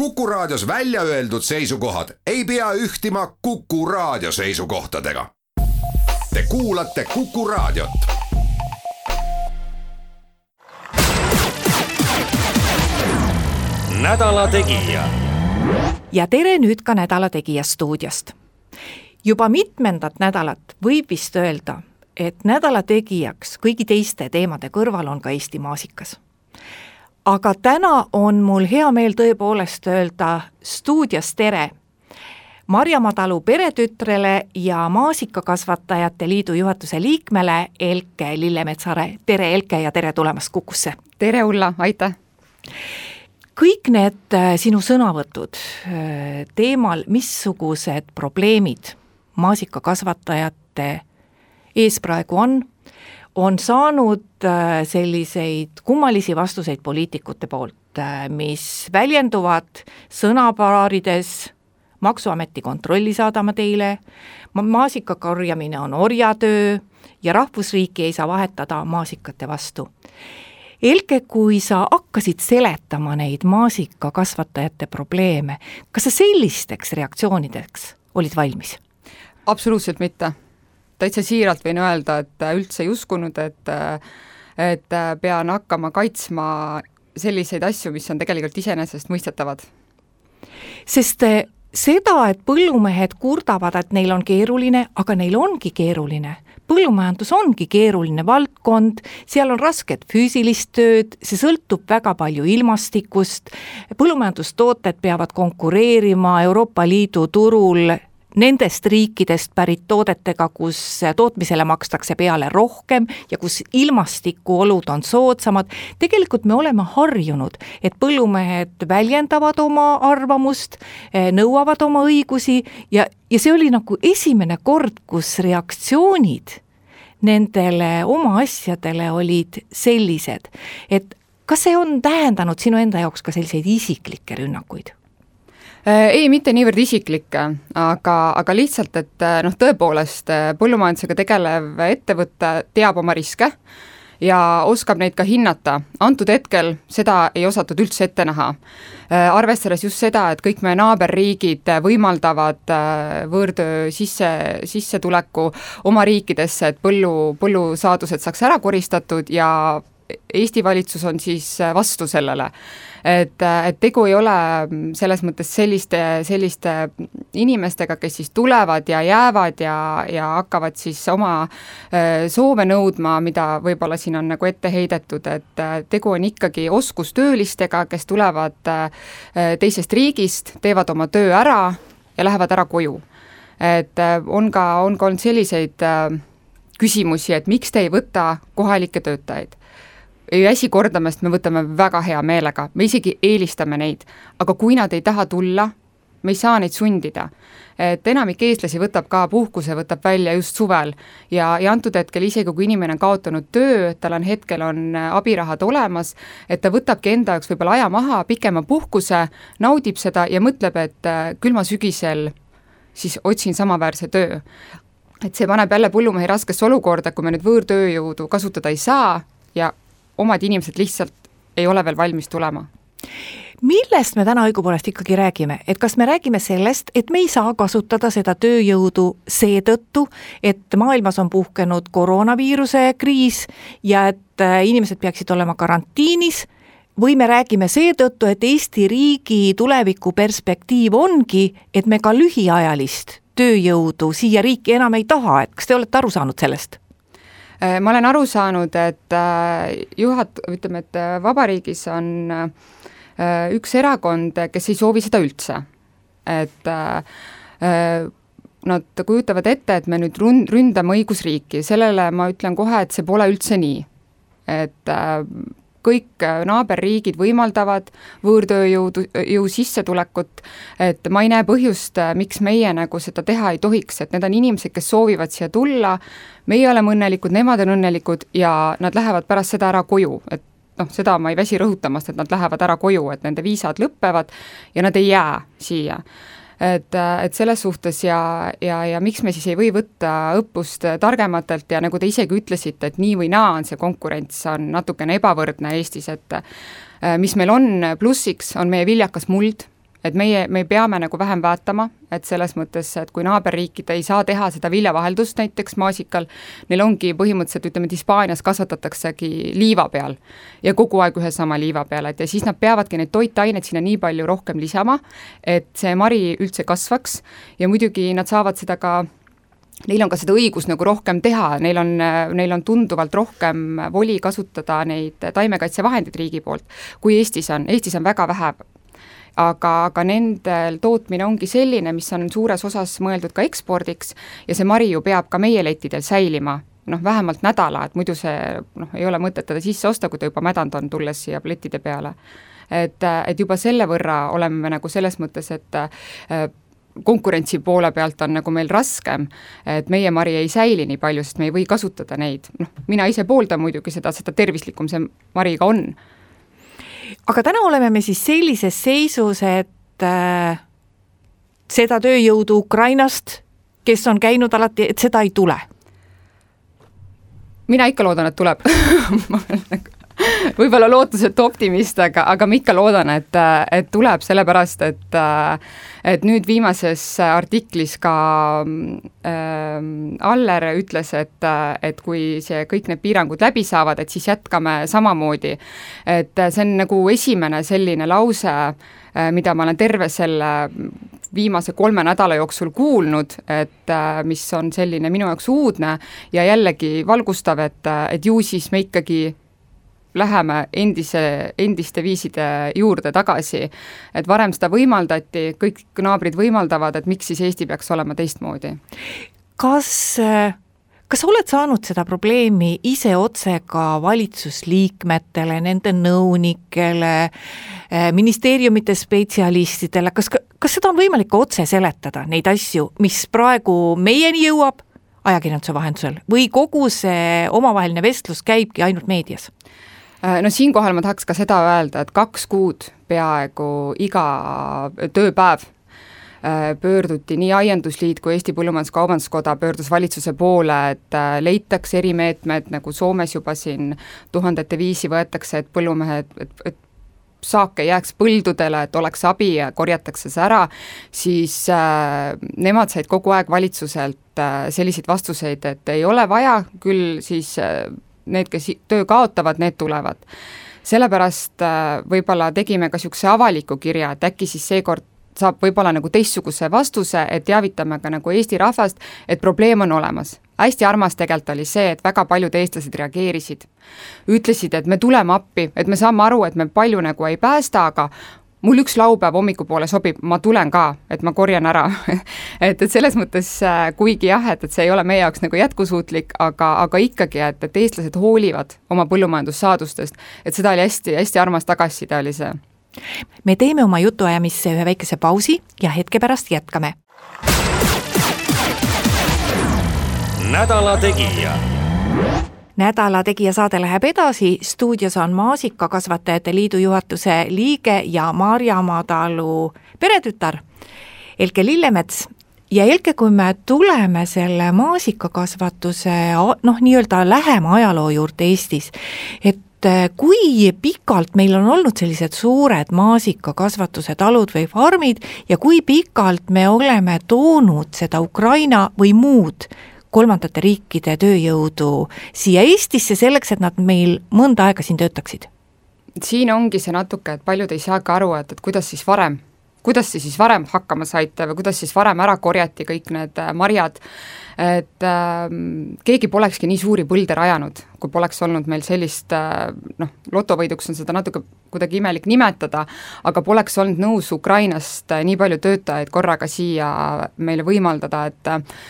Kuku Raadios välja öeldud seisukohad ei pea ühtima Kuku Raadio seisukohtadega. Te kuulate Kuku Raadiot. nädala Tegija. ja tere nüüd ka Nädala Tegija stuudiost. juba mitmendat nädalat võib vist öelda, et Nädala Tegijaks kõigi teiste teemade kõrval on ka Eesti maasikas aga täna on mul hea meel tõepoolest öelda stuudios tere Marjamaa talu peretütrele ja Maasikakasvatajate Liidu juhatuse liikmele Elke Lillemetsare. tere, Elke, ja tere tulemast Kukusse! tere, Ulla, aitäh! kõik need äh, sinu sõnavõtud äh, teemal, missugused probleemid maasikakasvatajate ees praegu on, on saanud äh, selliseid kummalisi vastuseid poliitikute poolt, äh, mis väljenduvad sõnapaarides, maksuameti kontrolli saadame teile, maasika korjamine on orjatöö ja rahvusriiki ei saa vahetada maasikate vastu. Elke, kui sa hakkasid seletama neid maasikakasvatajate probleeme, kas sa sellisteks reaktsioonideks olid valmis? absoluutselt mitte täitsa siiralt võin öelda, et üldse ei uskunud, et et pean hakkama kaitsma selliseid asju, mis on tegelikult iseenesestmõistetavad. sest seda, et põllumehed kurdavad, et neil on keeruline, aga neil ongi keeruline. põllumajandus ongi keeruline valdkond, seal on rasket füüsilist tööd, see sõltub väga palju ilmastikust, põllumajandustooted peavad konkureerima Euroopa Liidu turul nendest riikidest pärit toodetega, kus tootmisele makstakse peale rohkem ja kus ilmastikuolud on soodsamad, tegelikult me oleme harjunud, et põllumehed väljendavad oma arvamust, eh, nõuavad oma õigusi ja, ja see oli nagu esimene kord, kus reaktsioonid nendele oma asjadele olid sellised, et kas see on tähendanud sinu enda jaoks ka selliseid isiklikke rünnakuid? Äh, ei, mitte niivõrd isiklikke, aga, aga lihtsalt, et äh, noh, tõepoolest äh, põllumajandusega tegelev ettevõte teab oma riske ja oskab neid ka hinnata. antud hetkel seda ei osatud üldse ette näha. arvestades just seda, et kõik meie naaberriigid võimaldavad võõrtöö sisse, sissetuleku oma riikidesse, et põllu, põllusaadused saaks ära koristatud ja Eesti valitsus on siis vastu sellele et, et tegu ei ole selles mõttes selliste, selliste inimestega, kes siis tulevad ja jäävad ja, ja hakkavad siis oma äh, soove nõudma, mida võib-olla siin on nagu ette heidetud, et äh, tegu on ikkagi oskustöölistega, kes tulevad äh, teisest riigist, teevad oma töö ära ja lähevad ära koju. et on ka, on ka olnud selliseid küsimusi, et miks te ei võta kohalikke töötajaid ei väsi kordamast, me võtame väga hea meelega, me isegi eelistame neid, aga kui nad ei taha tulla, me ei saa neid sundida. et enamik eestlasi võtab ka puhkuse, võtab välja just suvel ja, ja antud hetkel isegi, kui inimene on kaotanud töö, tal on hetkel, on abirahad olemas, et ta võtabki enda jaoks võib-olla aja maha, pikema puhkuse, naudib seda ja mõtleb, et äh, küll ma sügisel siis otsin samaväärse töö. et see paneb jälle põllumehi raskesse olukorda, kui me nüüd võõrtööjõudu kasutada ei saa ja omad inimesed lihtsalt ei ole veel valmis tulema. Millest me täna õigupoolest ikkagi räägime, et kas me räägime sellest, et me ei saa kasutada seda tööjõudu seetõttu, et maailmas on puhkenud koroonaviiruse kriis ja et äh, inimesed peaksid olema karantiinis, või me räägime seetõttu, et Eesti riigi tulevikuperspektiiv ongi, et me ka lühiajalist tööjõudu siia riiki enam ei taha, et kas te olete aru saanud sellest? Äh, ma olen aru saanud, et äh, juhat-, ütleme, et äh, vabariigis on üks erakond, kes ei soovi seda üldse. et nad kujutavad ette, et me nüüd run-, ründame õigusriiki, sellele ma ütlen kohe, et see pole üldse nii. et kõik äh, naaberriigid võimaldavad võõrtööjõudu, jõu sissetulekut, et ma ei näe põhjust, äh, miks meie nagu seda teha ei tohiks, et need on inimesed, kes soovivad siia tulla, meie oleme õnnelikud, nemad on õnnelikud ja nad lähevad pärast seda ära koju, et noh, seda ma ei väsi rõhutamast, et nad lähevad ära koju, et nende viisad lõpevad ja nad ei jää siia et, et selles suhtes ja, ja, ja miks me siis ei või võtta õppust targematelt ja nagu te isegi ütlesite, et nii või naa on see konkurents, on natukene ebavõrdne Eestis, et äh, mis meil on plussiks, on meie viljakas muld, et meie, me peame nagu vähem väetama, et selles mõttes, et kui naaberriikid ei saa teha seda viljavaheldust näiteks maasikal, neil ongi põhimõtteliselt, ütleme, et Hispaanias kasvatataksegi liiva peal ja kogu aeg ühe sama liiva peal, et ja siis nad peavadki neid toitaineid sinna nii palju rohkem lisama, et see mari üldse kasvaks. Ja muidugi nad saavad seda ka neil on ka seda õigust nagu rohkem teha, neil on, neil on tunduvalt rohkem voli kasutada neid taimekaitsevahendeid riigi poolt, kui Eestis on, Eestis on väga vähe aga, aga nendel tootmine ongi selline, mis on suures osas mõeldud ka ekspordiks ja see mari ju peab ka meie lettidel säilima noh, vähemalt nädala, et muidu see noh, ei ole mõtet teda sisse osta, kui ta juba mädanud on, tulles siia lettide peale. et, et juba selle võrra oleme me nagu selles mõttes, et äh, konkurentsi poole pealt on nagu meil raskem, et meie mari ei säili nii palju, sest me ei või kasutada neid, noh, mina ise pooldan muidugi seda, seda tervislikum see mari ka on aga täna oleme me siis sellises seisus, et äh, seda tööjõudu Ukrainast, kes on käinud alati, et seda ei tule? mina ikka loodan, et tuleb võib-olla lootusetu optimist, aga, aga ma ikka loodan, et, et tuleb, sellepärast et et nüüd viimases artiklis ka äh, Aller ütles, et, et kui see, kõik need piirangud läbi saavad, et siis jätkame samamoodi. et see on nagu esimene selline lause äh,, mida ma olen terve selle viimase kolme nädala jooksul kuulnud, et mis on selline minu jaoks uudne ja jällegi valgustav, et, et ju siis me ikkagi läheme endise, endiste viiside juurde tagasi. et varem seda võimaldati, kõik naabrid võimaldavad, et miks siis Eesti peaks olema teistmoodi? kas kas sa oled saanud seda probleemi ise otse ka valitsusliikmetele, nende nõunikele, ministeeriumite spetsialistidele, kas, kas seda on võimalik ka otse seletada, neid asju, mis praegu meieni jõuab ajakirjanduse vahendusel või kogu see omavaheline vestlus käibki ainult meedias? Äh, no siinkohal ma tahaks ka seda öelda, et kaks kuud peaaegu iga tööpäev äh, pöörduti nii Aiandusliit kui Eesti Põllumajandus-Kaubanduskoda pöördus valitsuse poole, et äh, leitaks erimeetmed, nagu Soomes juba siin tuhandete viisi võetakse, et põllumehed, et, et saak ei jääks põldudele, et oleks abi ja korjatakse see ära, siis äh, nemad said kogu aeg valitsuselt äh, selliseid vastuseid, et ei ole vaja, küll siis äh, need, kes töö kaotavad, need tulevad. sellepärast äh, võib-olla tegime ka niisuguse avaliku kirja, et äkki siis seekord saab võib-olla nagu teistsuguse vastuse, et teavitame ka nagu Eesti rahvast, et probleem on olemas. hästi armas tegelikult oli see, et väga paljud eestlased reageerisid. ütlesid, et me tuleme appi, et me saame aru, et me palju nagu ei päästa, aga mul üks laupäev hommikupoole sobib, ma tulen ka, et ma korjan ära et, et selles mõttes, äh, kuigi jah, et, et see ei ole meie jaoks nagu jätkusuutlik, aga, aga ikkagi, et, et eestlased hoolivad oma põllumajandussaadustest, et seda oli hästi-hästi armas tagasiside, oli see. me teeme oma jutuajamisse ühe väikese pausi ja hetke pärast jätkame. nädala Tegija nädala Tegija saade läheb edasi, stuudios on Maasikakasvatajate Liidu juhatuse liige ja Maarjamaa talu peretütar Elke Lillemets. Ja Elke, kui me tuleme selle maasikakasvatuse noh, nii-öelda lähema ajaloo juurde Eestis, et kui pikalt meil on olnud sellised suured maasikakasvatuse talud või farmid ja kui pikalt me oleme toonud seda Ukraina või muud kolmandate riikide tööjõudu siia Eestisse selleks, et nad meil mõnda aega siin töötaksid? siin ongi see natuke, et paljud ei saagi aru, et, et kuidas siis varem, kuidas te siis varem hakkama saite või kuidas siis varem ära korjati kõik need äh, marjad, et äh, keegi polekski nii suuri põlde rajanud, kui poleks olnud meil sellist äh, noh, lotovõiduks on seda natuke kuidagi imelik nimetada, aga poleks olnud nõus Ukrainast äh, nii palju töötajaid korraga siia meile võimaldada, et äh,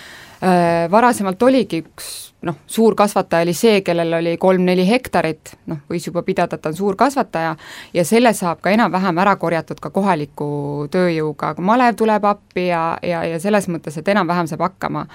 varasemalt oligi üks noh, suurkasvataja oli see, kellel oli kolm-neli hektarit, noh, võis juba pidada, et ta on suurkasvataja, ja selle saab ka enam-vähem ära korjatud ka kohaliku tööjõuga, malev tuleb appi ja, ja, ja selles mõttes, et enam-vähem saab hakkama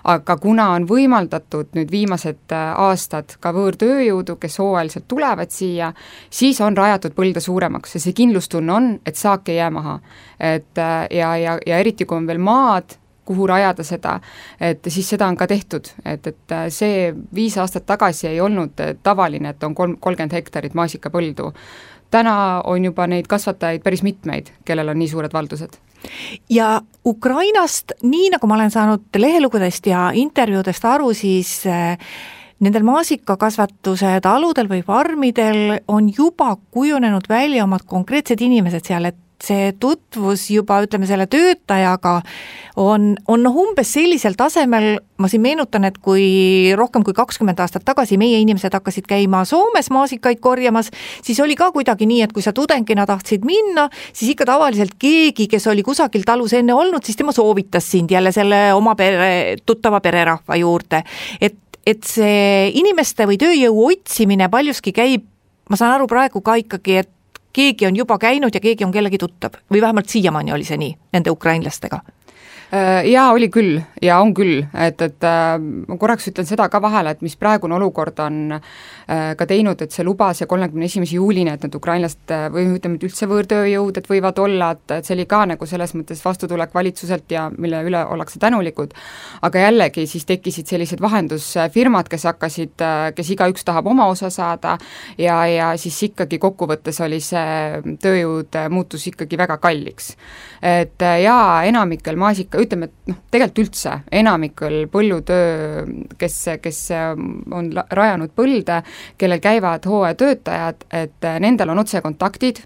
aga kuna on võimaldatud nüüd viimased äh, aastad ka võõrtööjõudu, kes hooajaliselt tulevad siia, siis on rajatud põlde suuremaks ja see kindlustunne on, et saak ei jää maha. et äh, ja, ja, ja eriti, kui on veel maad, kuhu rajada seda, et siis seda on ka tehtud, et, et see viis aastat tagasi ei olnud tavaline, et on kolm, kolmkümmend hektarit maasikapõldu. täna on juba neid kasvatajaid päris mitmeid, kellel on nii suured valdused ja Ukrainast, nii nagu ma olen saanud lehelugudest ja intervjuudest aru, siis äh, nendel maasikakasvatuse taludel või farmidel on juba kujunenud välja omad konkreetsed inimesed seal, et see tutvus juba ütleme, selle töötajaga on, on noh, umbes sellisel tasemel, ma siin meenutan, et kui rohkem kui kakskümmend aastat tagasi meie inimesed hakkasid käima Soomes maasikaid korjamas, siis oli ka kuidagi nii, et kui sa tudengina tahtsid minna, siis ikka tavaliselt keegi, kes oli kusagil talus enne olnud, siis tema soovitas sind jälle selle oma pere, tuttava pererahva juurde. et et see inimeste või tööjõu otsimine paljuski käib, ma saan aru praegu ka ikkagi, et keegi on juba käinud ja keegi on kellegi tuttav. või vähemalt siiamaani oli see nii nende ukrainlastega jaa, oli küll ja on küll, et, et äh, ma korraks ütlen seda ka vahele, et mis praegune olukord on äh, ka teinud, et see lubas ja kolmekümne esimese juulini, et need ukrainlased või ütleme, et üldse võõrtööjõud, et võivad olla, et, et see oli ka nagu selles mõttes vastutulek valitsuselt ja mille üle ollakse tänulikud, aga jällegi siis tekkisid sellised vahendusfirmad, kes hakkasid, kes igaüks tahab oma osa saada ja, ja siis ikkagi kokkuvõttes oli see tööjõud muutus ikkagi väga kalliks. et jaa, enamikel maasika ütleme, et noh, tegelikult üldse enamikul põllutöö, kes, kes on rajanud põlde, kellel käivad hooajatöötajad, et nendel on otsekontaktid,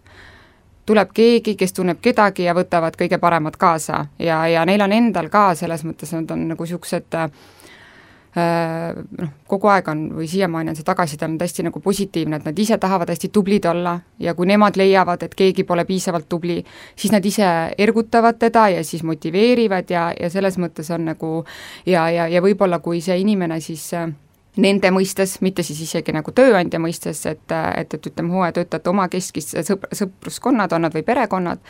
tuleb keegi, kes tunneb kedagi ja võtavad kõige paremad kaasa. Ja, ja neil on endal ka selles mõttes, nad on nagu niisugused äh, noh, kogu aeg on või siiamaani on see tagasiside olnud hästi nagu positiivne, et nad ise tahavad hästi tublid olla ja kui nemad leiavad, et keegi pole piisavalt tubli, siis nad ise ergutavad teda ja siis motiveerivad ja, ja selles mõttes on nagu ja, ja, ja võib-olla kui see inimene siis äh, nende mõistes, mitte siis isegi nagu tööandja mõistes, et, et, et ütleme, hooajatöötajate omakeskis sõp-, sõpruskonnad on nad või perekonnad,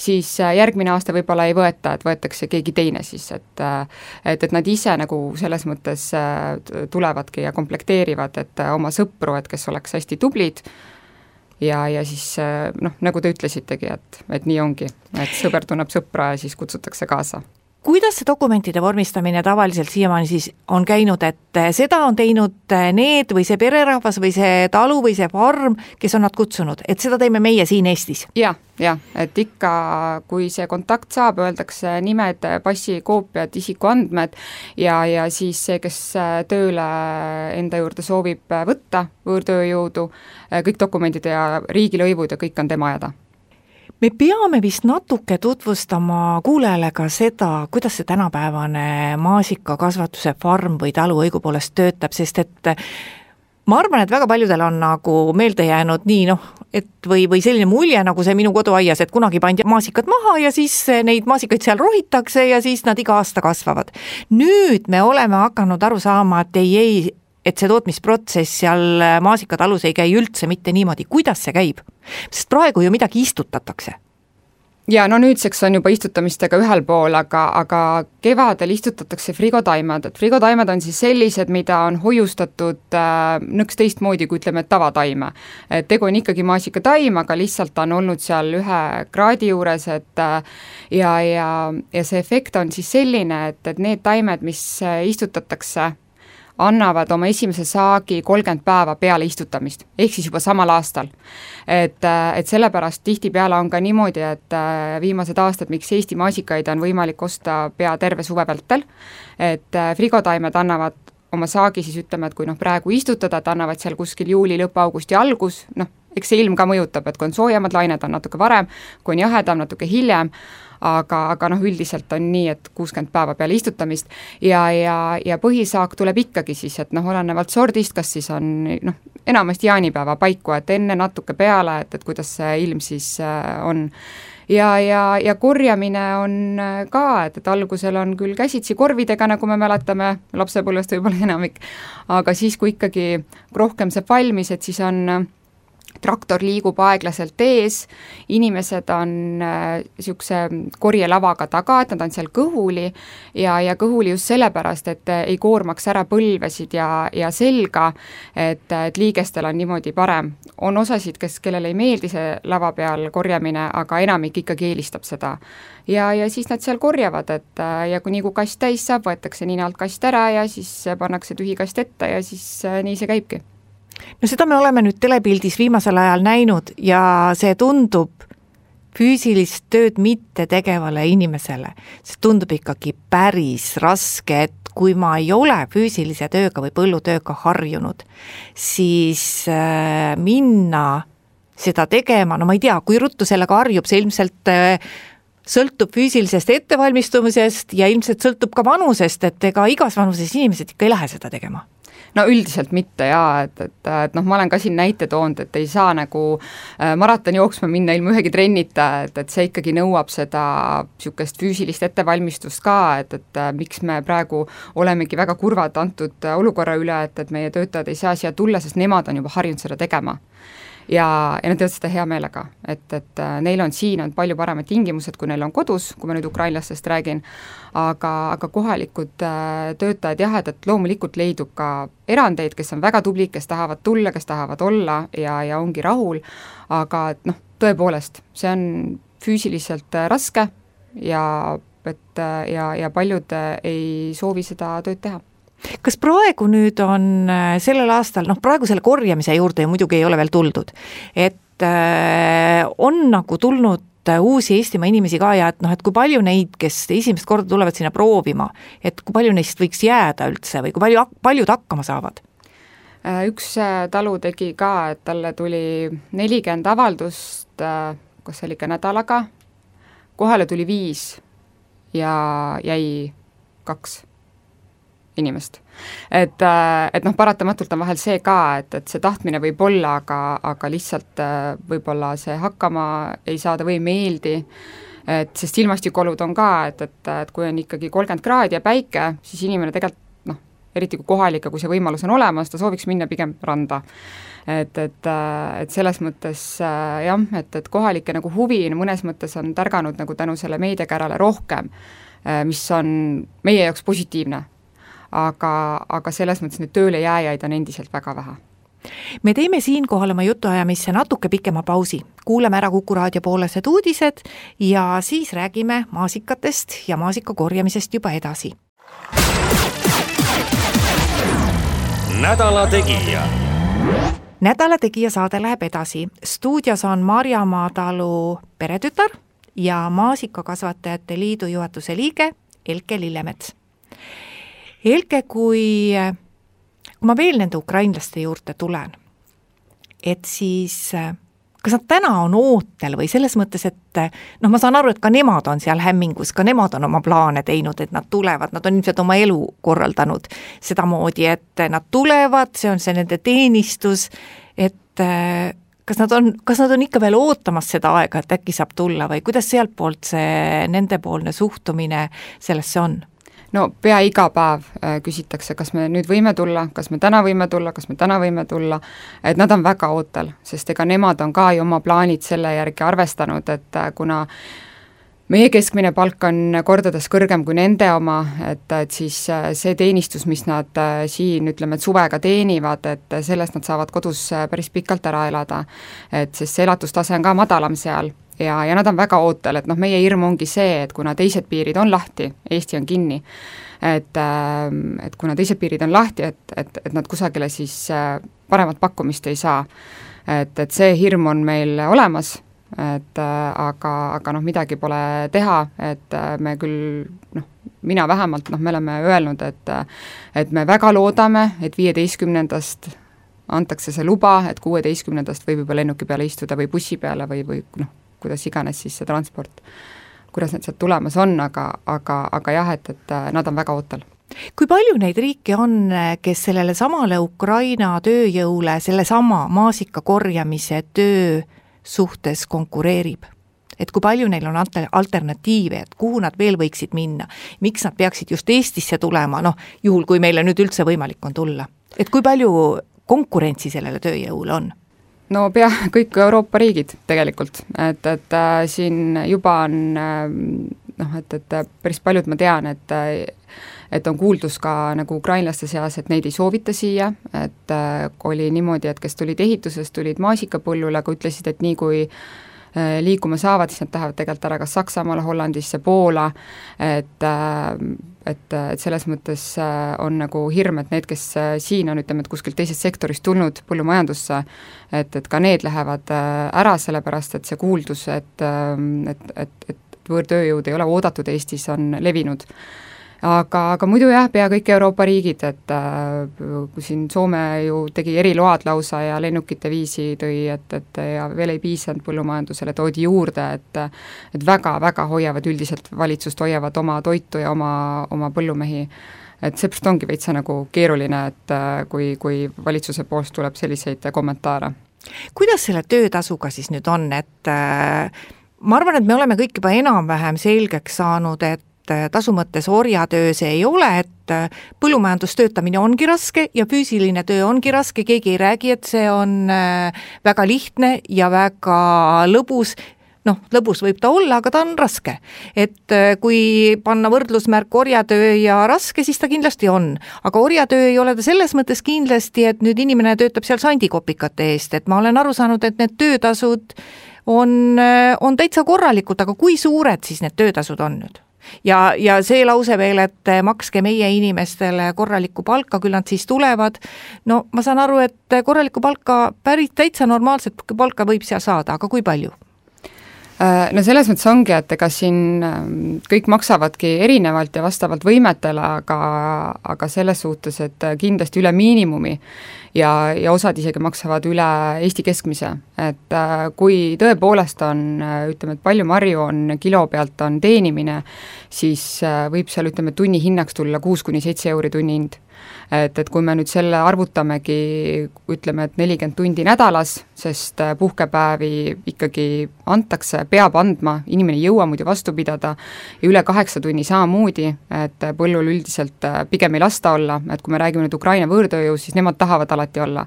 siis äh, järgmine aasta võib-olla ei võeta, et võetakse keegi teine siis, et äh, et, et nad ise nagu selles mõttes äh, tulevadki ja komplekteerivad, et oma sõpru, et kes oleks hästi tublid, ja, ja siis noh, nagu te ütlesitegi, et, et nii ongi, et sõber tunneb sõpra ja siis kutsutakse kaasa kuidas see dokumentide vormistamine tavaliselt siiamaani siis on käinud, et eh, seda on teinud eh, need või see pererahvas või see talu või see farm, kes on nad kutsunud, et seda teeme meie siin Eestis ja,? jah, jah, et ikka, kui see kontakt saab, öeldakse nimed, passikoopiad, isikuandmed ja, ja siis see, kes eh, tööle enda juurde soovib võtta võõrtööjõudu, kõik dokumendid ja riigilõivud ja kõik on tema ajada me peame vist natuke tutvustama kuulajale ka seda, kuidas see tänapäevane maasikakasvatuse farm või talu õigupoolest töötab, sest et ma arvan, et väga paljudel on nagu meelde jäänud nii noh, et või, või selline mulje, nagu see minu koduaias, et kunagi pandi maasikad maha ja siis neid maasikaid seal rohitakse ja siis nad iga aasta kasvavad. nüüd me oleme hakanud aru saama, et ei, ei, et see tootmisprotsess seal maasikatalus ei käi üldse mitte niimoodi, kuidas see käib? sest praegu ju midagi istutatakse ja no nüüdseks on juba istutamistega ühel pool, aga, aga kevadel istutatakse frigotaimed, et frigotaimed on siis sellised, mida on hoiustatud äh, nõks teistmoodi kui ütleme, tavataime. et tegu on ikkagi maasikataim, aga lihtsalt ta on olnud seal ühe kraadi juures, et äh, ja, ja, ja see efekt on siis selline, et, et need taimed, mis äh, istutatakse annavad oma esimese saagi kolmkümmend päeva peale istutamist, ehk siis juba samal aastal. et, äh, et sellepärast tihtipeale on ka niimoodi, et äh, viimased aastad, miks Eesti maasikaid on võimalik osta pea terve suve vältel, et äh, frigotaimed annavad oma saagi siis ütleme, et kui noh, praegu istutada, et annavad seal kuskil juuli lõpp, augusti algus, noh, eks see ilm ka mõjutab, et kui on soojemad lained, on natuke varem, kui on jahedam, natuke hiljem, aga, aga noh, üldiselt on nii, et kuuskümmend päeva peale istutamist ja, ja, ja põhisaak tuleb ikkagi siis, et noh, olenevalt sordist, kas siis on noh, enamasti jaanipäeva paiku, et enne natuke peale, et, et kuidas see ilm siis äh, on. Ja, ja, ja korjamine on äh, ka, et, et algusel on küll käsitsi korvidega, nagu me mäletame lapsepõlvest võib-olla enamik, aga siis, kui ikkagi rohkem saab valmis, et siis on traktor liigub aeglaselt ees, inimesed on niisuguse äh, korjelavaga taga, et nad on seal kõhuli ja, ja kõhuli just sellepärast, et äh, ei koormaks ära põlvesid ja, ja selga, et, et liigestel on niimoodi parem. on osasid, kes, kellele ei meeldi see lava peal korjamine, aga enamik ikkagi eelistab seda. ja, ja siis nad seal korjavad, et äh, ja kui nii kui kast täis saab, võetakse nina alt kast ära ja siis pannakse tühi kast ette ja siis äh, nii see käibki no seda me oleme nüüd telepildis viimasel ajal näinud ja see tundub füüsilist tööd mitte tegevale inimesele, see tundub ikkagi päris raske, et kui ma ei ole füüsilise tööga või põllutööga harjunud, siis äh, minna seda tegema, no ma ei tea, kui ruttu sellega harjub, see ilmselt äh, sõltub füüsilisest ettevalmistumisest ja ilmselt sõltub ka vanusest, et ega igas vanuses inimesed ikka ei lähe seda tegema no üldiselt mitte jaa, et, et, et noh, ma olen ka siin näite toonud, et ei saa nagu äh, maratoni jooksma minna ilma ühegi trennita, et, et see ikkagi nõuab seda niisugust füüsilist ettevalmistust ka, et, et äh, miks me praegu olemegi väga kurvad antud äh, olukorra üle, et, et meie töötajad ei saa siia tulla, sest nemad on juba harjunud seda tegema ja, ja nad teevad seda hea meelega, et, et äh, neil on siin on palju paremad tingimused, kui neil on kodus, kui ma nüüd ukrainlastest räägin, aga, aga kohalikud äh, töötajad jah, et, et loomulikult leidub ka erandeid, kes on väga tublid, kes tahavad tulla, kes tahavad olla ja, ja ongi rahul, aga et noh, tõepoolest, see on füüsiliselt äh, raske ja et ja, ja paljud ei soovi seda tööd teha kas praegu nüüd on äh, sellel aastal, noh praegu selle korjamise juurde ju muidugi ei ole veel tuldud, et äh, on nagu tulnud äh, uusi Eestimaa inimesi ka ja et noh, et kui palju neid, kes esimest korda tulevad sinna proovima, et kui palju neist võiks jääda üldse või kui palju, paljud hakkama saavad? Üks talu tegi ka, et talle tuli nelikümmend avaldust, kas see oli ikka nädalaga, kohale tuli viis ja jäi kaks inimest. et, äh, et noh, paratamatult on vahel see ka, et, et see tahtmine võib olla, aga, aga lihtsalt äh, võib-olla see hakkama ei saada või ei meeldi, et sest ilmastikuolud on ka, et, et, et kui on ikkagi kolmkümmend kraadi ja päike, siis inimene tegelikult noh, eriti kui kohalik ja kui see võimalus on olemas, ta sooviks minna pigem randa. Et, et, äh, et selles mõttes jah, et, et kohalike nagu huvi mõnes mõttes on tärganud nagu tänu selle meediakärale rohkem, mis on meie jaoks positiivne, aga, aga selles mõttes neid töölejääjaid on endiselt väga vähe me teeme siinkohal oma jutuajamisse natuke pikema pausi, kuulame ära Kuku raadio poolesed uudised ja siis räägime maasikatest ja maasika korjamisest juba edasi. nädala Tegija. nädala Tegija saade läheb edasi, stuudios on Marjamaa talu peretütar ja Maasikakasvatajate Liidu juhatuse liige Elke Lillemets Helge, kui, kui ma veel nende ukrainlaste juurde tulen, et siis kas nad täna on ootel või selles mõttes, et noh, ma saan aru, et ka nemad on seal hämmingus, ka nemad on oma plaane teinud, et nad tulevad, nad on ilmselt oma elu korraldanud sedamoodi, et nad tulevad, see on see nende teenistus, et kas nad on, kas nad on ikka veel ootamas seda aega, et äkki saab tulla või kuidas sealtpoolt see nendepoolne suhtumine sellesse on? No pea iga päev äh, küsitakse, kas me nüüd võime tulla, kas me täna võime tulla, kas me täna võime tulla, et nad on väga ootel, sest ega nemad on ka ju oma plaanid selle järgi arvestanud, et äh, kuna meie keskmine palk on kordades kõrgem kui nende oma, et, et siis äh, see teenistus, mis nad siin ütleme, et suvega teenivad, et sellest nad saavad kodus päris pikalt ära elada. et sest see elatustase on ka madalam seal ja, ja nad on väga ootel, et noh, meie hirm ongi see, et kuna teised piirid on lahti, Eesti on kinni, et, ähm, et kuna teised piirid on lahti, et, et, et nad kusagile siis äh, paremat pakkumist ei saa. et, et see hirm on meil olemas, et äh, aga, aga noh, midagi pole teha, et äh, me küll noh, mina vähemalt noh, me oleme öelnud, et et me väga loodame, et viieteistkümnendast antakse see luba, et kuueteistkümnendast võib juba lennuki peale istuda või bussi peale või, või noh, kuidas iganes siis see transport, kuidas need sealt tulemas on, aga, aga, aga jah, et, et äh, nad on väga ootel kui palju neid riike on, kes sellele samale Ukraina tööjõule sellesama maasika korjamise töö suhtes konkureerib? et kui palju neil on alter-, alternatiive, et kuhu nad veel võiksid minna, miks nad peaksid just Eestisse tulema, noh, juhul kui meile nüüd üldse võimalik on tulla. et kui palju konkurentsi sellele tööjõule on? No pea kõik Euroopa riigid tegelikult, et, et äh, siin juba on äh, noh, et, et päris paljud ma tean, et äh, et on kuuldus ka nagu ukrainlaste seas, et neid ei soovita siia, et äh, oli niimoodi, et kes tulid ehitusest, tulid maasikapõllule, aga ütlesid, et nii kui liikuma saavad, siis nad lähevad tegelikult ära kas Saksamaale, Hollandisse, Poola, et et, et selles mõttes on nagu hirm, et need, kes siin on, ütleme, et kuskilt teisest sektorist tulnud põllumajandusse, et, et ka need lähevad ära, sellepärast et see kuuldus, et, et, et, et võõrtööjõud ei ole oodatud Eestis, on levinud aga, aga muidu jah, pea kõik Euroopa riigid, et äh, siin Soome ju tegi eriload lausa ja lennukite viisi tõi, et, et ja veel ei piisanud põllumajandusele, toodi juurde, et et väga-väga hoiavad üldiselt, valitsust hoiavad oma toitu ja oma, oma põllumehi et seepärast ongi veits nagu keeruline, et äh, kui, kui valitsuse poolt tuleb selliseid kommentaare. kuidas selle töötasuga siis nüüd on, et äh, ma arvan, et me oleme kõik juba enam-vähem selgeks saanud, et et äh, tasu mõttes orjatöö see ei ole, et äh, põllumajandustöötamine ongi raske ja füüsiline töö ongi raske, keegi ei räägi, et see on äh, väga lihtne ja väga lõbus, noh, lõbus võib ta olla, aga ta on raske. et kui panna võrdlusmärk orjatöö ja raske, siis ta kindlasti on. aga orjatöö ei ole ta selles mõttes kindlasti, et nüüd inimene töötab seal sandikopikate eest, et ma olen aru saanud, et need töötasud on, on täitsa korralikud, aga kui suured siis need töötasud on nüüd? Ja, ja see lause veel, et makske meie inimestele korralikku palka, küll nad siis tulevad, no ma saan aru, et korralikku palka, päris täitsa normaalset palka võib seal saada, aga kui palju? Äh, no selles mõttes ongi, et ega siin ähm, kõik maksavadki erinevalt ja vastavalt võimetele, aga, aga selles suhtes, et kindlasti üle miinimumi ja, ja osad isegi maksavad üle Eesti keskmise, et äh, kui tõepoolest on, äh, ütleme, et palju marju on kilo pealt, on teenimine, siis võib seal, ütleme, tunnihinnaks tulla kuus kuni seitse euri tunni hind et, et kui me nüüd selle arvutamegi, ütleme, et nelikümmend tundi nädalas, sest äh, puhkepäevi ikkagi antakse, peab andma, inimene ei jõua muidu vastu pidada, ja üle kaheksa tunni samamoodi, et põllul üldiselt äh, pigem ei lasta olla, et kui me räägime nüüd Ukraina võõrtööjõust, siis nemad tahavad alati olla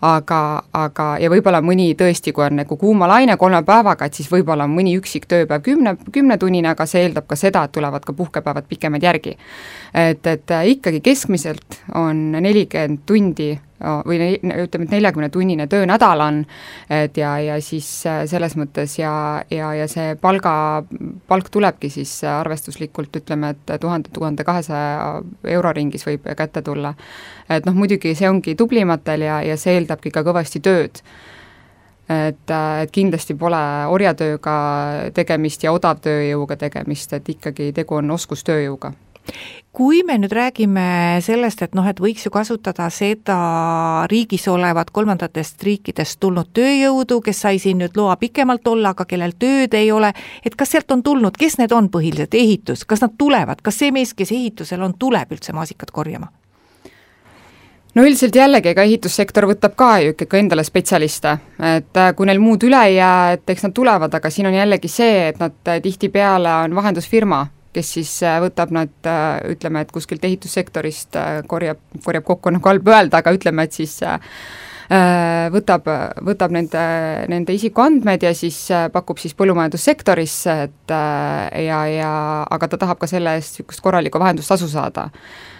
aga, aga ja võib-olla mõni tõesti, kui on nagu kuumalaine kolme päevaga, et siis võib-olla on mõni üksik tööpäev kümne, kümnetunnine, aga see eeldab ka seda, et tulevad ka puhkepäevad pikemad järgi. et, et ikkagi keskmiselt on nelikümmend tundi või ütleme, et neljakümnetunnine töönädal on, et ja, ja siis äh, selles mõttes ja, ja, ja see palga, palk tulebki siis arvestuslikult ütleme, et tuhande, tuhande kahesaja euro ringis võib kätte tulla. et noh, muidugi see ongi tublimatel ja, ja see eeldabki ka kõvasti tööd et, äh, et kindlasti pole orjatööga tegemist ja odavtööjõuga tegemist, et ikkagi tegu on oskustööjõuga kui me nüüd räägime sellest, et noh, et võiks ju kasutada seda riigis olevat kolmandatest riikidest tulnud tööjõudu, kes sai siin nüüd loa pikemalt olla, aga kellel tööd ei ole, et kas sealt on tulnud, kes need on põhiliselt, ehitus, kas nad tulevad, kas see mees, kes ehitusel on, tuleb üldse maasikat korjama? no üldiselt jällegi, ega ehitussektor võtab ka ju ikkagi endale spetsialiste, et äh, kui neil muud üle ei jää, et eks nad tulevad, aga siin on jällegi see, et nad äh, tihtipeale on vahendusfirma kes siis äh, võtab nad, äh, ütleme, et kuskilt ehitussektorist äh, korjab, korjab kokku, noh halb öelda, aga ütleme, et siis võtab, võtab nende, nende isikuandmed ja siis pakub siis põllumajandussektorisse, et ja, ja aga ta tahab ka selle eest niisugust korralikku vahendustasu saada.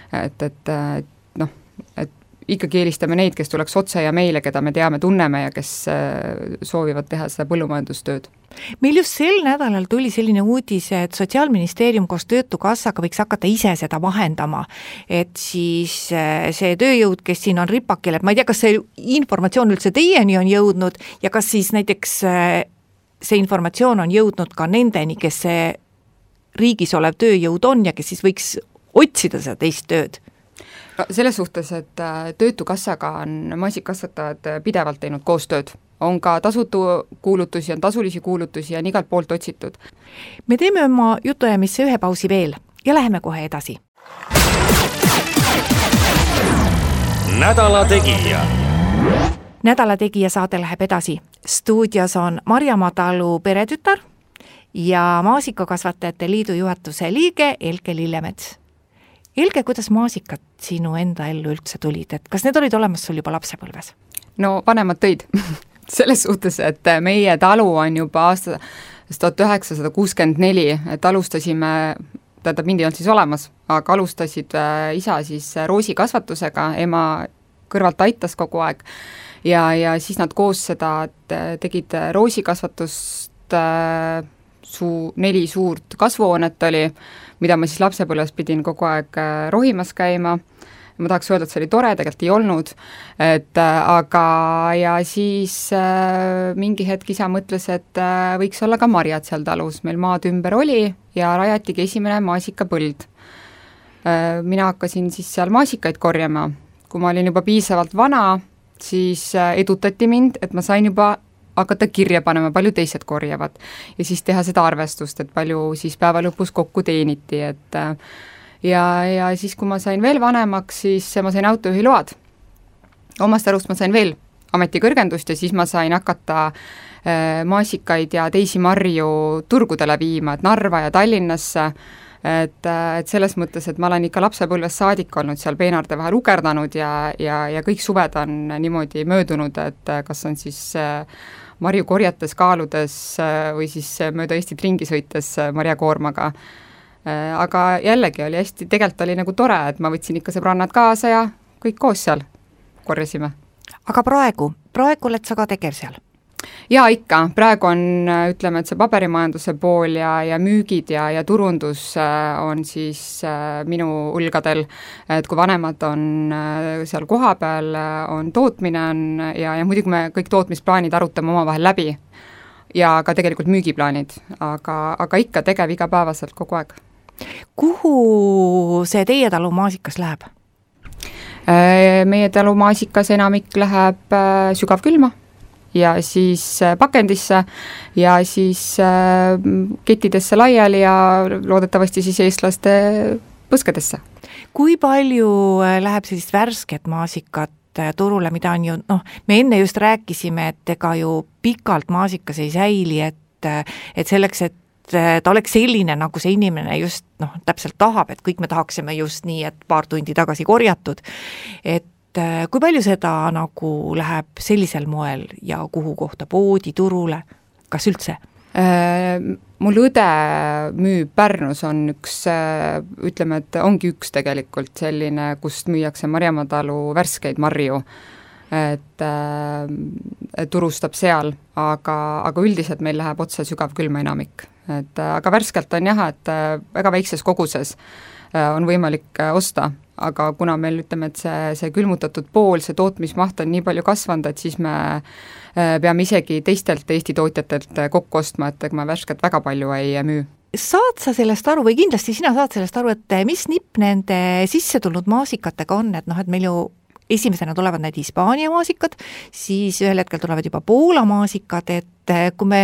et, et, et noh, et ikkagi eelistame neid, kes tuleks otse ja meile, keda me teame, tunneme ja kes soovivad teha seda põllumajandustööd meil just sel nädalal tuli selline uudis, et Sotsiaalministeerium koos Töötukassaga võiks hakata ise seda vahendama. et siis äh, see tööjõud, kes siin on ripakil, et ma ei tea, kas see informatsioon üldse teieni on jõudnud ja kas siis näiteks äh, see informatsioon on jõudnud ka nendeni, kes see riigis olev tööjõud on ja kes siis võiks otsida seda teist tööd selles suhtes, et äh, Töötukassaga on maasikakasvatajad pidevalt teinud koostööd on ka tasutu kuulutusi, on tasulisi kuulutusi ja on igalt poolt otsitud. me teeme oma jutuajamisse ühe pausi veel ja läheme kohe edasi. nädala Tegija. nädala Tegija saade läheb edasi. stuudios on Marjamaa talu peretütar ja Maasikakasvatajate Liidu juhatuse liige Elke Lillemets. Elke, kuidas maasikad sinu enda ellu üldse tulid, et kas need olid olemas sul juba lapsepõlves? no vanemad tõid. Selles suhtes, et meie talu on juba aastast tuhat üheksasada kuuskümmend neli, et alustasime, tähendab, mind ei olnud siis olemas, aga alustasid äh, isa siis roosikasvatusega, ema kõrvalt aitas kogu aeg. Ja, ja siis nad koos seda tegid roosikasvatust äh, suu, neli suurt kasvuhoonet oli, mida ma siis lapsepõlves pidin kogu aeg äh, rohimas käima, ma tahaks öelda, et see oli tore, tegelikult ei olnud, et äh, aga, ja siis äh, mingi hetk isa mõtles, et äh, võiks olla ka marjad seal talus, meil maad ümber oli ja rajatigi esimene maasikapõld. Äh,. Mina hakkasin siis seal maasikaid korjama, kui ma olin juba piisavalt vana, siis äh, edutati mind, et ma sain juba hakata kirja panema, palju teised korjavad. ja siis teha seda arvestust, et palju siis päeva lõpus kokku teeniti, et äh, ja, ja siis, kui ma sain veel vanemaks, siis ma sain autojuhiload. omast arust ma sain veel ametikõrgendust ja siis ma sain hakata äh, maasikaid ja teisi marju turgudele viima, et Narva ja Tallinnasse et, et selles mõttes, et ma olen ikka lapsepõlvest saadik olnud seal peenarde vahel ukerdanud ja, ja, ja kõik suved on niimoodi möödunud, et kas on siis äh, marju korjates, kaaludes äh, või siis mööda Eestit ringi sõites äh, marjakoormaga. Äh, aga jällegi oli hästi, tegelikult oli nagu tore, et ma võtsin ikka sõbrannad kaasa ja kõik koos seal korjasime. aga praegu, praegu oled sa ka tegev seal? Jaa, ikka, praegu on, ütleme, et see paberimajanduse pool ja, ja müügid ja, ja turundus äh, on siis äh, minu õlgadel, et kui vanemad on äh, seal kohapeal, on tootmine on ja, ja muidugi me kõik tootmisplaanid arutame omavahel läbi. Ja ka tegelikult müügiplaanid, aga, aga ikka tegev igapäevaselt kogu aeg. kuhu see teie talu maasikas läheb? Meie talu maasikas enamik läheb sügavkülma ja siis äh, pakendisse ja siis äh, kettidesse laiali ja loodetavasti siis eestlaste põskedesse. kui palju äh, läheb sellist värsket maasikat turule, mida on ju noh, me enne just rääkisime, et ega ju pikalt maasikas ei säili, et et selleks, et ta oleks selline, nagu see inimene just noh, täpselt tahab, et kõik me tahaksime just nii, et paar tundi tagasi korjatud, et et äh, kui palju seda nagu läheb sellisel moel ja kuhu kohta, poodi, turule, kas üldse? Äh, mul õde müüb Pärnus, on üks, äh, ütleme, et ongi üks tegelikult selline, kust müüakse Marjamaa talu värskeid marju, et äh, turustab seal, aga, aga üldiselt meil läheb otse sügavkülma enamik. et aga värskelt on jah, et väga väikses koguses on võimalik osta aga kuna meil ütleme, et see, see külmutatud pool, see tootmismaht on nii palju kasvanud, et siis me äh, peame isegi teistelt Eesti tootjatelt äh, kokku ostma, et ega me värsket väga palju ei müü saad sa sellest aru või kindlasti sina saad sellest aru, et mis nipp nende sisse tulnud maasikatega on, et noh, et meil ju esimesena tulevad need Hispaania maasikad, siis ühel hetkel tulevad juba Poola maasikad, et äh, kui me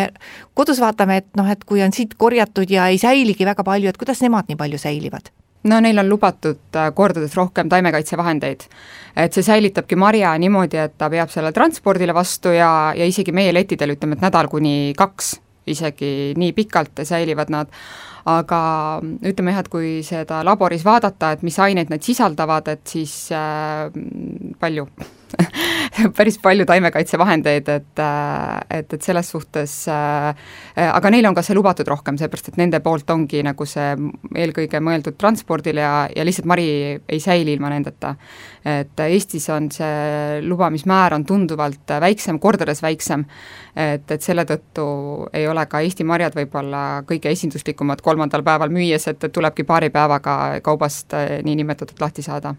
kodus vaatame, et noh, et kui on siit korjatud ja ei säiligi väga palju, et kuidas nemad nii palju säilivad? No neil on lubatud äh, kordades rohkem taimekaitsevahendeid. et see säilitabki marja niimoodi, et ta peab selle transpordile vastu ja, ja isegi meie lettidel ütleme, et nädal kuni kaks, isegi nii pikalt säilivad nad, aga ütleme jah, et kui seda laboris vaadata, et mis aineid need sisaldavad, et siis äh, palju päris palju taimekaitsevahendeid, et, äh, et, et selles suhtes äh, aga neil on ka see lubatud rohkem, seepärast et nende poolt ongi nagu see eelkõige mõeldud transpordile ja, ja lihtsalt mari ei säili ilma nendeta. et Eestis on see lubamismäär on tunduvalt väiksem, kordades väiksem, et, et selle tõttu ei ole ka Eesti marjad võib-olla kõige esinduslikumad kolmandal päeval müües, et, tulebki paari päevaga kaubast niinimetatud lahti saada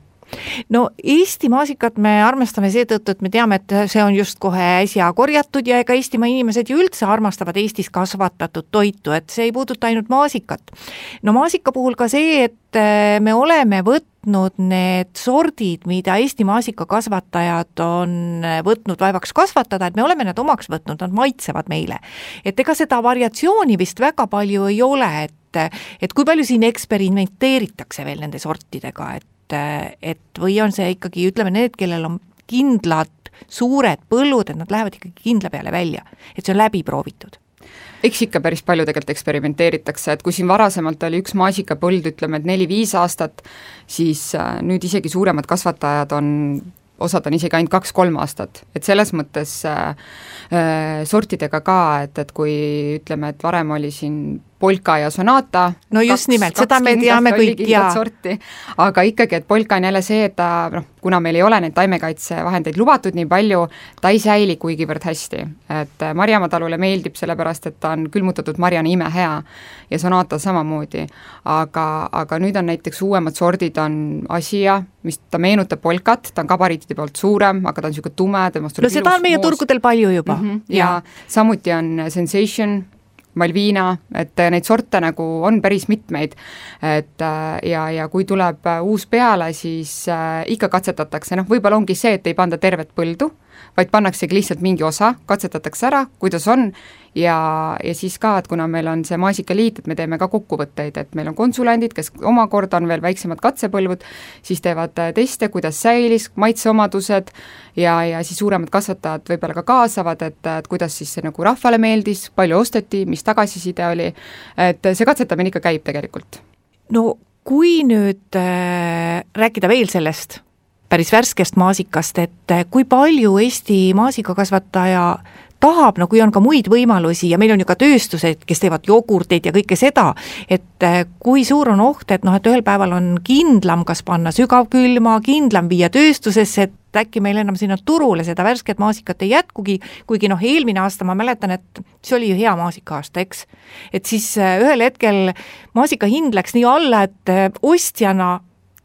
no Eesti maasikat me armastame seetõttu, et me teame, et see on just kohe äsja korjatud ja ega Eestimaa inimesed ju üldse armastavad Eestis kasvatatud toitu, et see ei puuduta ainult maasikat. no maasika puhul ka see, et äh, me oleme võtnud need sordid, mida Eesti maasikakasvatajad on võtnud vaevaks kasvatada, et me oleme need omaks võtnud, nad maitsevad meile. et ega seda variatsiooni vist väga palju ei ole, et et kui palju siin eksperimenteeritakse veel nende sortidega, et et, et või on see ikkagi, ütleme, need, kellel on kindlad suured põllud, et nad lähevad ikkagi kindla peale välja, et see on läbi proovitud. Eks ikka päris palju tegelikult eksperimenteeritakse, et kui siin varasemalt oli üks maasikapõld, ütleme, et neli-viis aastat, siis äh, nüüd isegi suuremad kasvatajad on osad on isegi ainult kaks-kolm aastat, et selles mõttes äh, äh, sortidega ka, et, et kui ütleme, et varem oli siin polka ja sonata. no just kaks, nimelt, seda me teame kõik ja. aga ikkagi, et polka on jälle see, et ta noh, kuna meil ei ole neid taimekaitsevahendeid lubatud nii palju, ta ei säili kuigivõrd hästi. et äh, Marjamaa talule meeldib sellepärast, et ta on külmutatud marjana imehea ja sonata samamoodi. aga, aga nüüd on näiteks uuemad sordid, on Asia, mis ta meenutab polkat, ta on gabariitide poolt suurem, aga ta on niisugune tume, temast no seda on meie moos. turgudel palju juba mm. -hmm. ja, ja samuti on Sensation, Malvina, et neid sorte nagu on päris mitmeid. et äh, ja, ja kui tuleb äh, uus peale, siis äh, ikka katsetatakse, noh, võib-olla ongi see, et ei panda tervet põldu, vaid pannaksegi lihtsalt mingi osa, katsetatakse ära, kuidas on, ja, ja siis ka, et kuna meil on see maasikaliit, et me teeme ka kokkuvõtteid, et meil on konsulendid, kes omakorda on veel väiksemad katsepõlvud, siis teevad äh, teste, kuidas säilis, maitseomadused ja, ja siis suuremad kasvatajad võib-olla ka kaasavad, et, et kuidas siis see nagu rahvale meeldis, palju osteti, mis tagasiside oli, et see katsetamine ikka käib tegelikult. no kui nüüd äh, rääkida veel sellest päris värskest maasikast, et äh, kui palju Eesti maasikakasvataja tahab, no kui on ka muid võimalusi ja meil on ju ka tööstused, kes teevad jogurteid ja kõike seda, et äh, kui suur on oht, et noh, et ühel päeval on kindlam, kas panna sügavkülma, kindlam viia tööstusesse, et äkki meil enam sinna turule seda värsket maasikat ei jätkugi, kuigi noh, eelmine aasta ma mäletan, et see oli ju hea maasikaaasta, eks. et siis äh, ühel hetkel maasika hind läks nii alla, et ostjana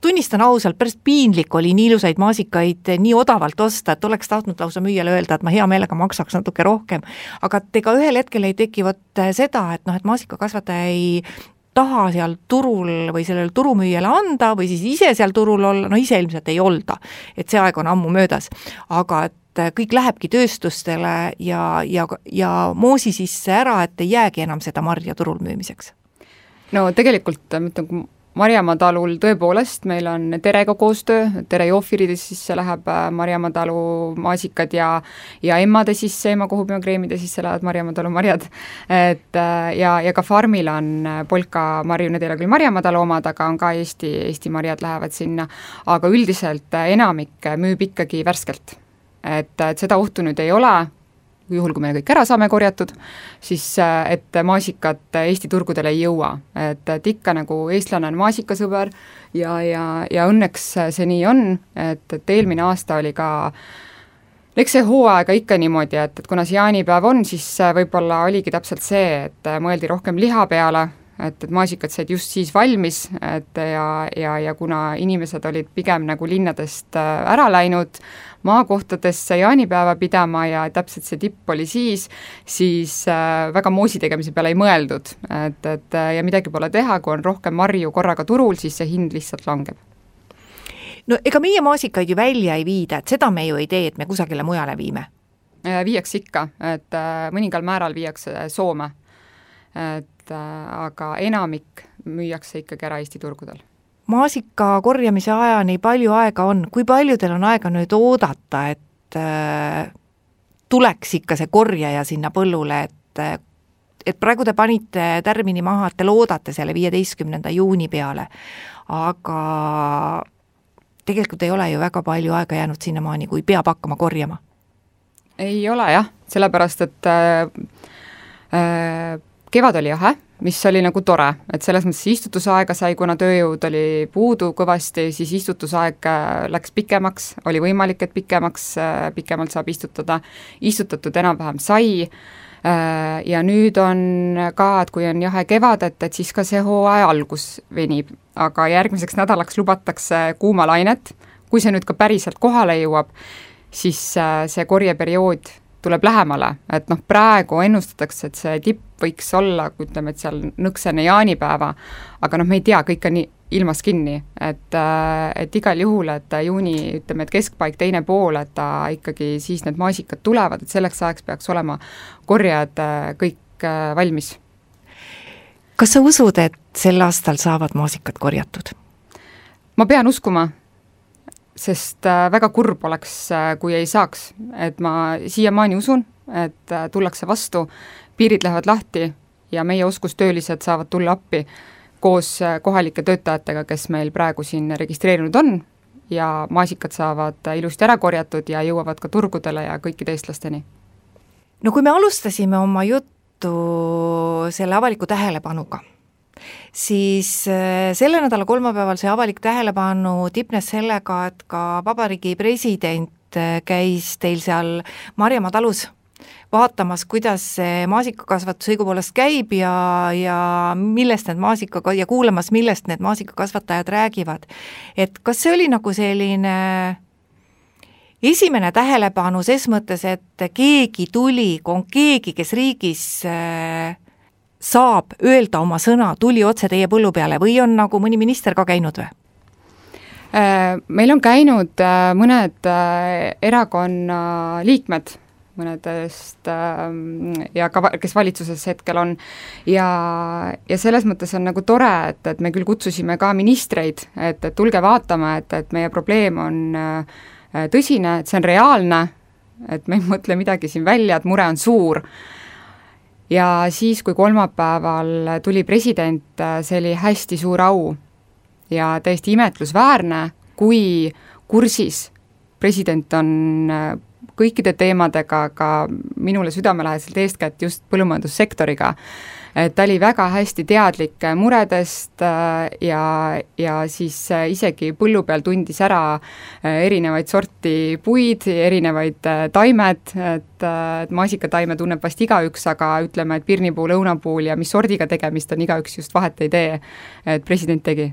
tunnistan ausalt, päris piinlik oli nii ilusaid maasikaid nii odavalt osta, et oleks tahtnud lausa müüjale öelda, et ma hea meelega maksaks natuke rohkem. aga et ega ühel hetkel ei teki vot seda, et noh, et maasikakasvataja ei taha seal turul või sellele turumüüjale anda või siis ise seal turul olla, no ise ilmselt ei olda. et see aeg on ammu möödas. aga et kõik lähebki tööstustele ja, ja, ja moosi sisse ära, et ei jäägi enam seda marja turul müümiseks no tegelikult ma ütlen, Marjamaa talul tõepoolest, meil on Terega koostöö, Tere Joofiridest sisse läheb äh, Marjamaa talu maasikad ja ja emmade sisse, ema kohupiimakreemide sisse lähevad Marjamaa talu marjad. et äh, ja, ja ka farmil on äh, Polka marju, need ei ole küll Marjamaa talu omad, aga on ka Eesti, Eesti marjad lähevad sinna, aga üldiselt enamik müüb ikkagi värskelt. et, et seda ohtu nüüd ei ole, juhul, kui me kõik ära saame korjatud, siis äh, et maasikad Eesti turgudele ei jõua. et, et ikka nagu eestlane on maasikasõber ja, ja, ja õnneks see nii on, et, et eelmine aasta oli ka eks see hooaega ikka niimoodi, et, et kuna see jaanipäev on, siis võib-olla oligi täpselt see, et mõeldi rohkem liha peale, et, et maasikad said just siis valmis, et ja, ja, ja kuna inimesed olid pigem nagu linnadest äh, ära läinud maakohtadesse jaanipäeva pidama ja täpselt see tipp oli siis, siis äh, väga moosi tegemise peale ei mõeldud, et, et äh, ja midagi pole teha, kui on rohkem marju korraga turul, siis see hind lihtsalt langeb no ega meie maasikaid ju välja ei viida, et seda me ju ei tee, et me kusagile mujale viime viiakse ikka, et mõningal määral viiakse Soome. et et äh, aga enamik müüakse ikkagi ära Eesti turgudel. maasika korjamise ajani palju aega on, kui palju teil on aega nüüd oodata, et äh, tuleks ikka see korjaja sinna põllule, et äh, et praegu te panite tärmini maha, et te loodate selle viieteistkümnenda juuni peale, aga tegelikult ei ole ju väga palju aega jäänud sinnamaani, kui peab hakkama korjama? ei ole jah, sellepärast et äh, äh, kevad oli jahe, mis oli nagu tore, et selles mõttes istutusaega sai, kuna tööjõud oli puudu kõvasti, siis istutusaeg äh, läks pikemaks, oli võimalik, et pikemaks, äh, pikemalt saab istutada, istutatud enam-vähem sai, äh, ja nüüd on ka, et kui on jahe kevad, et, et siis ka see hooaja algus venib, aga järgmiseks nädalaks lubatakse kuumalainet, kui see nüüd ka päriselt kohale jõuab, siis see korjeperiood tuleb lähemale, et noh, praegu ennustatakse, et see tipp võiks olla, ütleme, et seal nõks enne jaanipäeva, aga noh, me ei tea, kõik on nii ilmas kinni, et, et igal juhul, et juuni, ütleme, et keskpaik, teine pool, et ta ikkagi siis need maasikad tulevad, et selleks ajaks peaks olema korjajad kõik valmis. kas sa usud, et sel aastal saavad maasikad korjatud? ma pean uskuma, sest äh, väga kurb oleks, äh, kui ei saaks, et ma siiamaani usun, et äh, tullakse vastu, piirid lähevad lahti ja meie oskustöölised saavad tulla appi koos kohalike töötajatega, kes meil praegu siin registreerunud on ja maasikad saavad ilusti ära korjatud ja jõuavad ka turgudele ja kõikide eestlasteni. no kui me alustasime oma juttu selle avaliku tähelepanuga, siis äh, selle nädala kolmapäeval see avalik tähelepanu tipnes sellega, et ka vabariigi president äh, käis teil seal Marjamaa talus vaatamas, kuidas see maasikakasvatus õigupoolest käib ja, ja millest need maasika- ja kuulamas, millest need maasikakasvatajad räägivad. et kas see oli nagu selline esimene tähelepanu ses mõttes, et keegi tuli, keegi, kes riigis äh, saab öelda oma sõna, tuli otse teie põllu peale või on nagu mõni minister ka käinud või? Äh, meil on käinud äh, mõned erakonna liikmed mõnedest ja ka, kes valitsuses hetkel on, ja, ja selles mõttes on nagu tore, et, et me küll kutsusime ka ministreid, et, et tulge vaatama, et, et meie probleem on äh, tõsine, et see on reaalne, et me ei mõtle midagi siin välja, et mure on suur, ja siis, kui kolmapäeval tuli president, see oli hästi suur au ja täiesti imetlusväärne, kui kursis president on kõikide teemadega, ka minule südamelähedaselt eeskätt just põllumajandussektoriga. Et ta oli väga hästi teadlik muredest äh, ja, ja siis äh, isegi põllu peal tundis ära äh, erinevaid sorti puid, erinevaid taimed, et, et maasikataime tunneb vast igaüks, aga ütleme, et pirnipuul, õunapuul ja mis sordiga tegemist on, igaüks just vahet ei tee, et president tegi.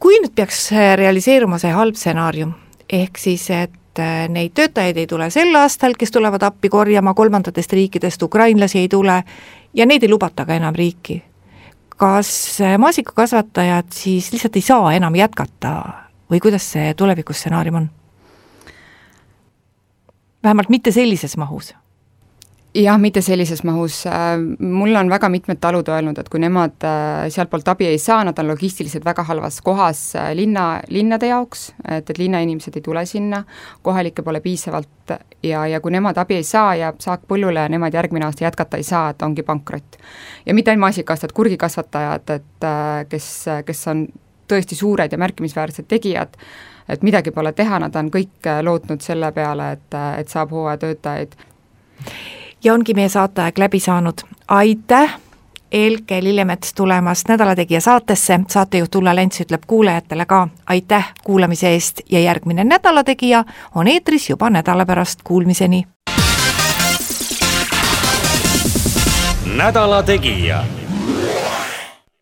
Kui nüüd peaks realiseeruma see halb stsenaarium, ehk siis, et äh, neid töötajaid ei tule sel aastal, kes tulevad appi korjama kolmandatest riikidest, ukrainlasi ei tule ja neid ei lubata ka enam riiki. kas äh, maasikakasvatajad siis lihtsalt ei saa enam jätkata või kuidas see tulevikustsenaarium on? vähemalt mitte sellises mahus jah, mitte sellises mahus, mulle on väga mitmed talud öelnud, et kui nemad äh, sealtpoolt abi ei saa, nad on logistiliselt väga halvas kohas äh, linna, linnade jaoks, et, et linnainimesed ei tule sinna, kohalikke pole piisavalt ja, ja kui nemad abi ei saa, jääb saak põllule ja nemad järgmine aasta jätkata ei saa, et ongi pankrot. ja mitte ainult maasikakasvatajad, kurgikasvatajad, et äh, kes, kes on tõesti suured ja märkimisväärsed tegijad, et midagi pole teha, nad on kõik lootnud selle peale, et, et saab hooajatöötajaid ja ongi meie saateaeg läbi saanud, aitäh, Elke Lillemets tulemast Nädala Tegija saatesse, saatejuht Ulla Lents ütleb kuulajatele ka aitäh kuulamise eest ja järgmine Nädala Tegija on eetris juba nädala pärast, kuulmiseni! nädala Tegija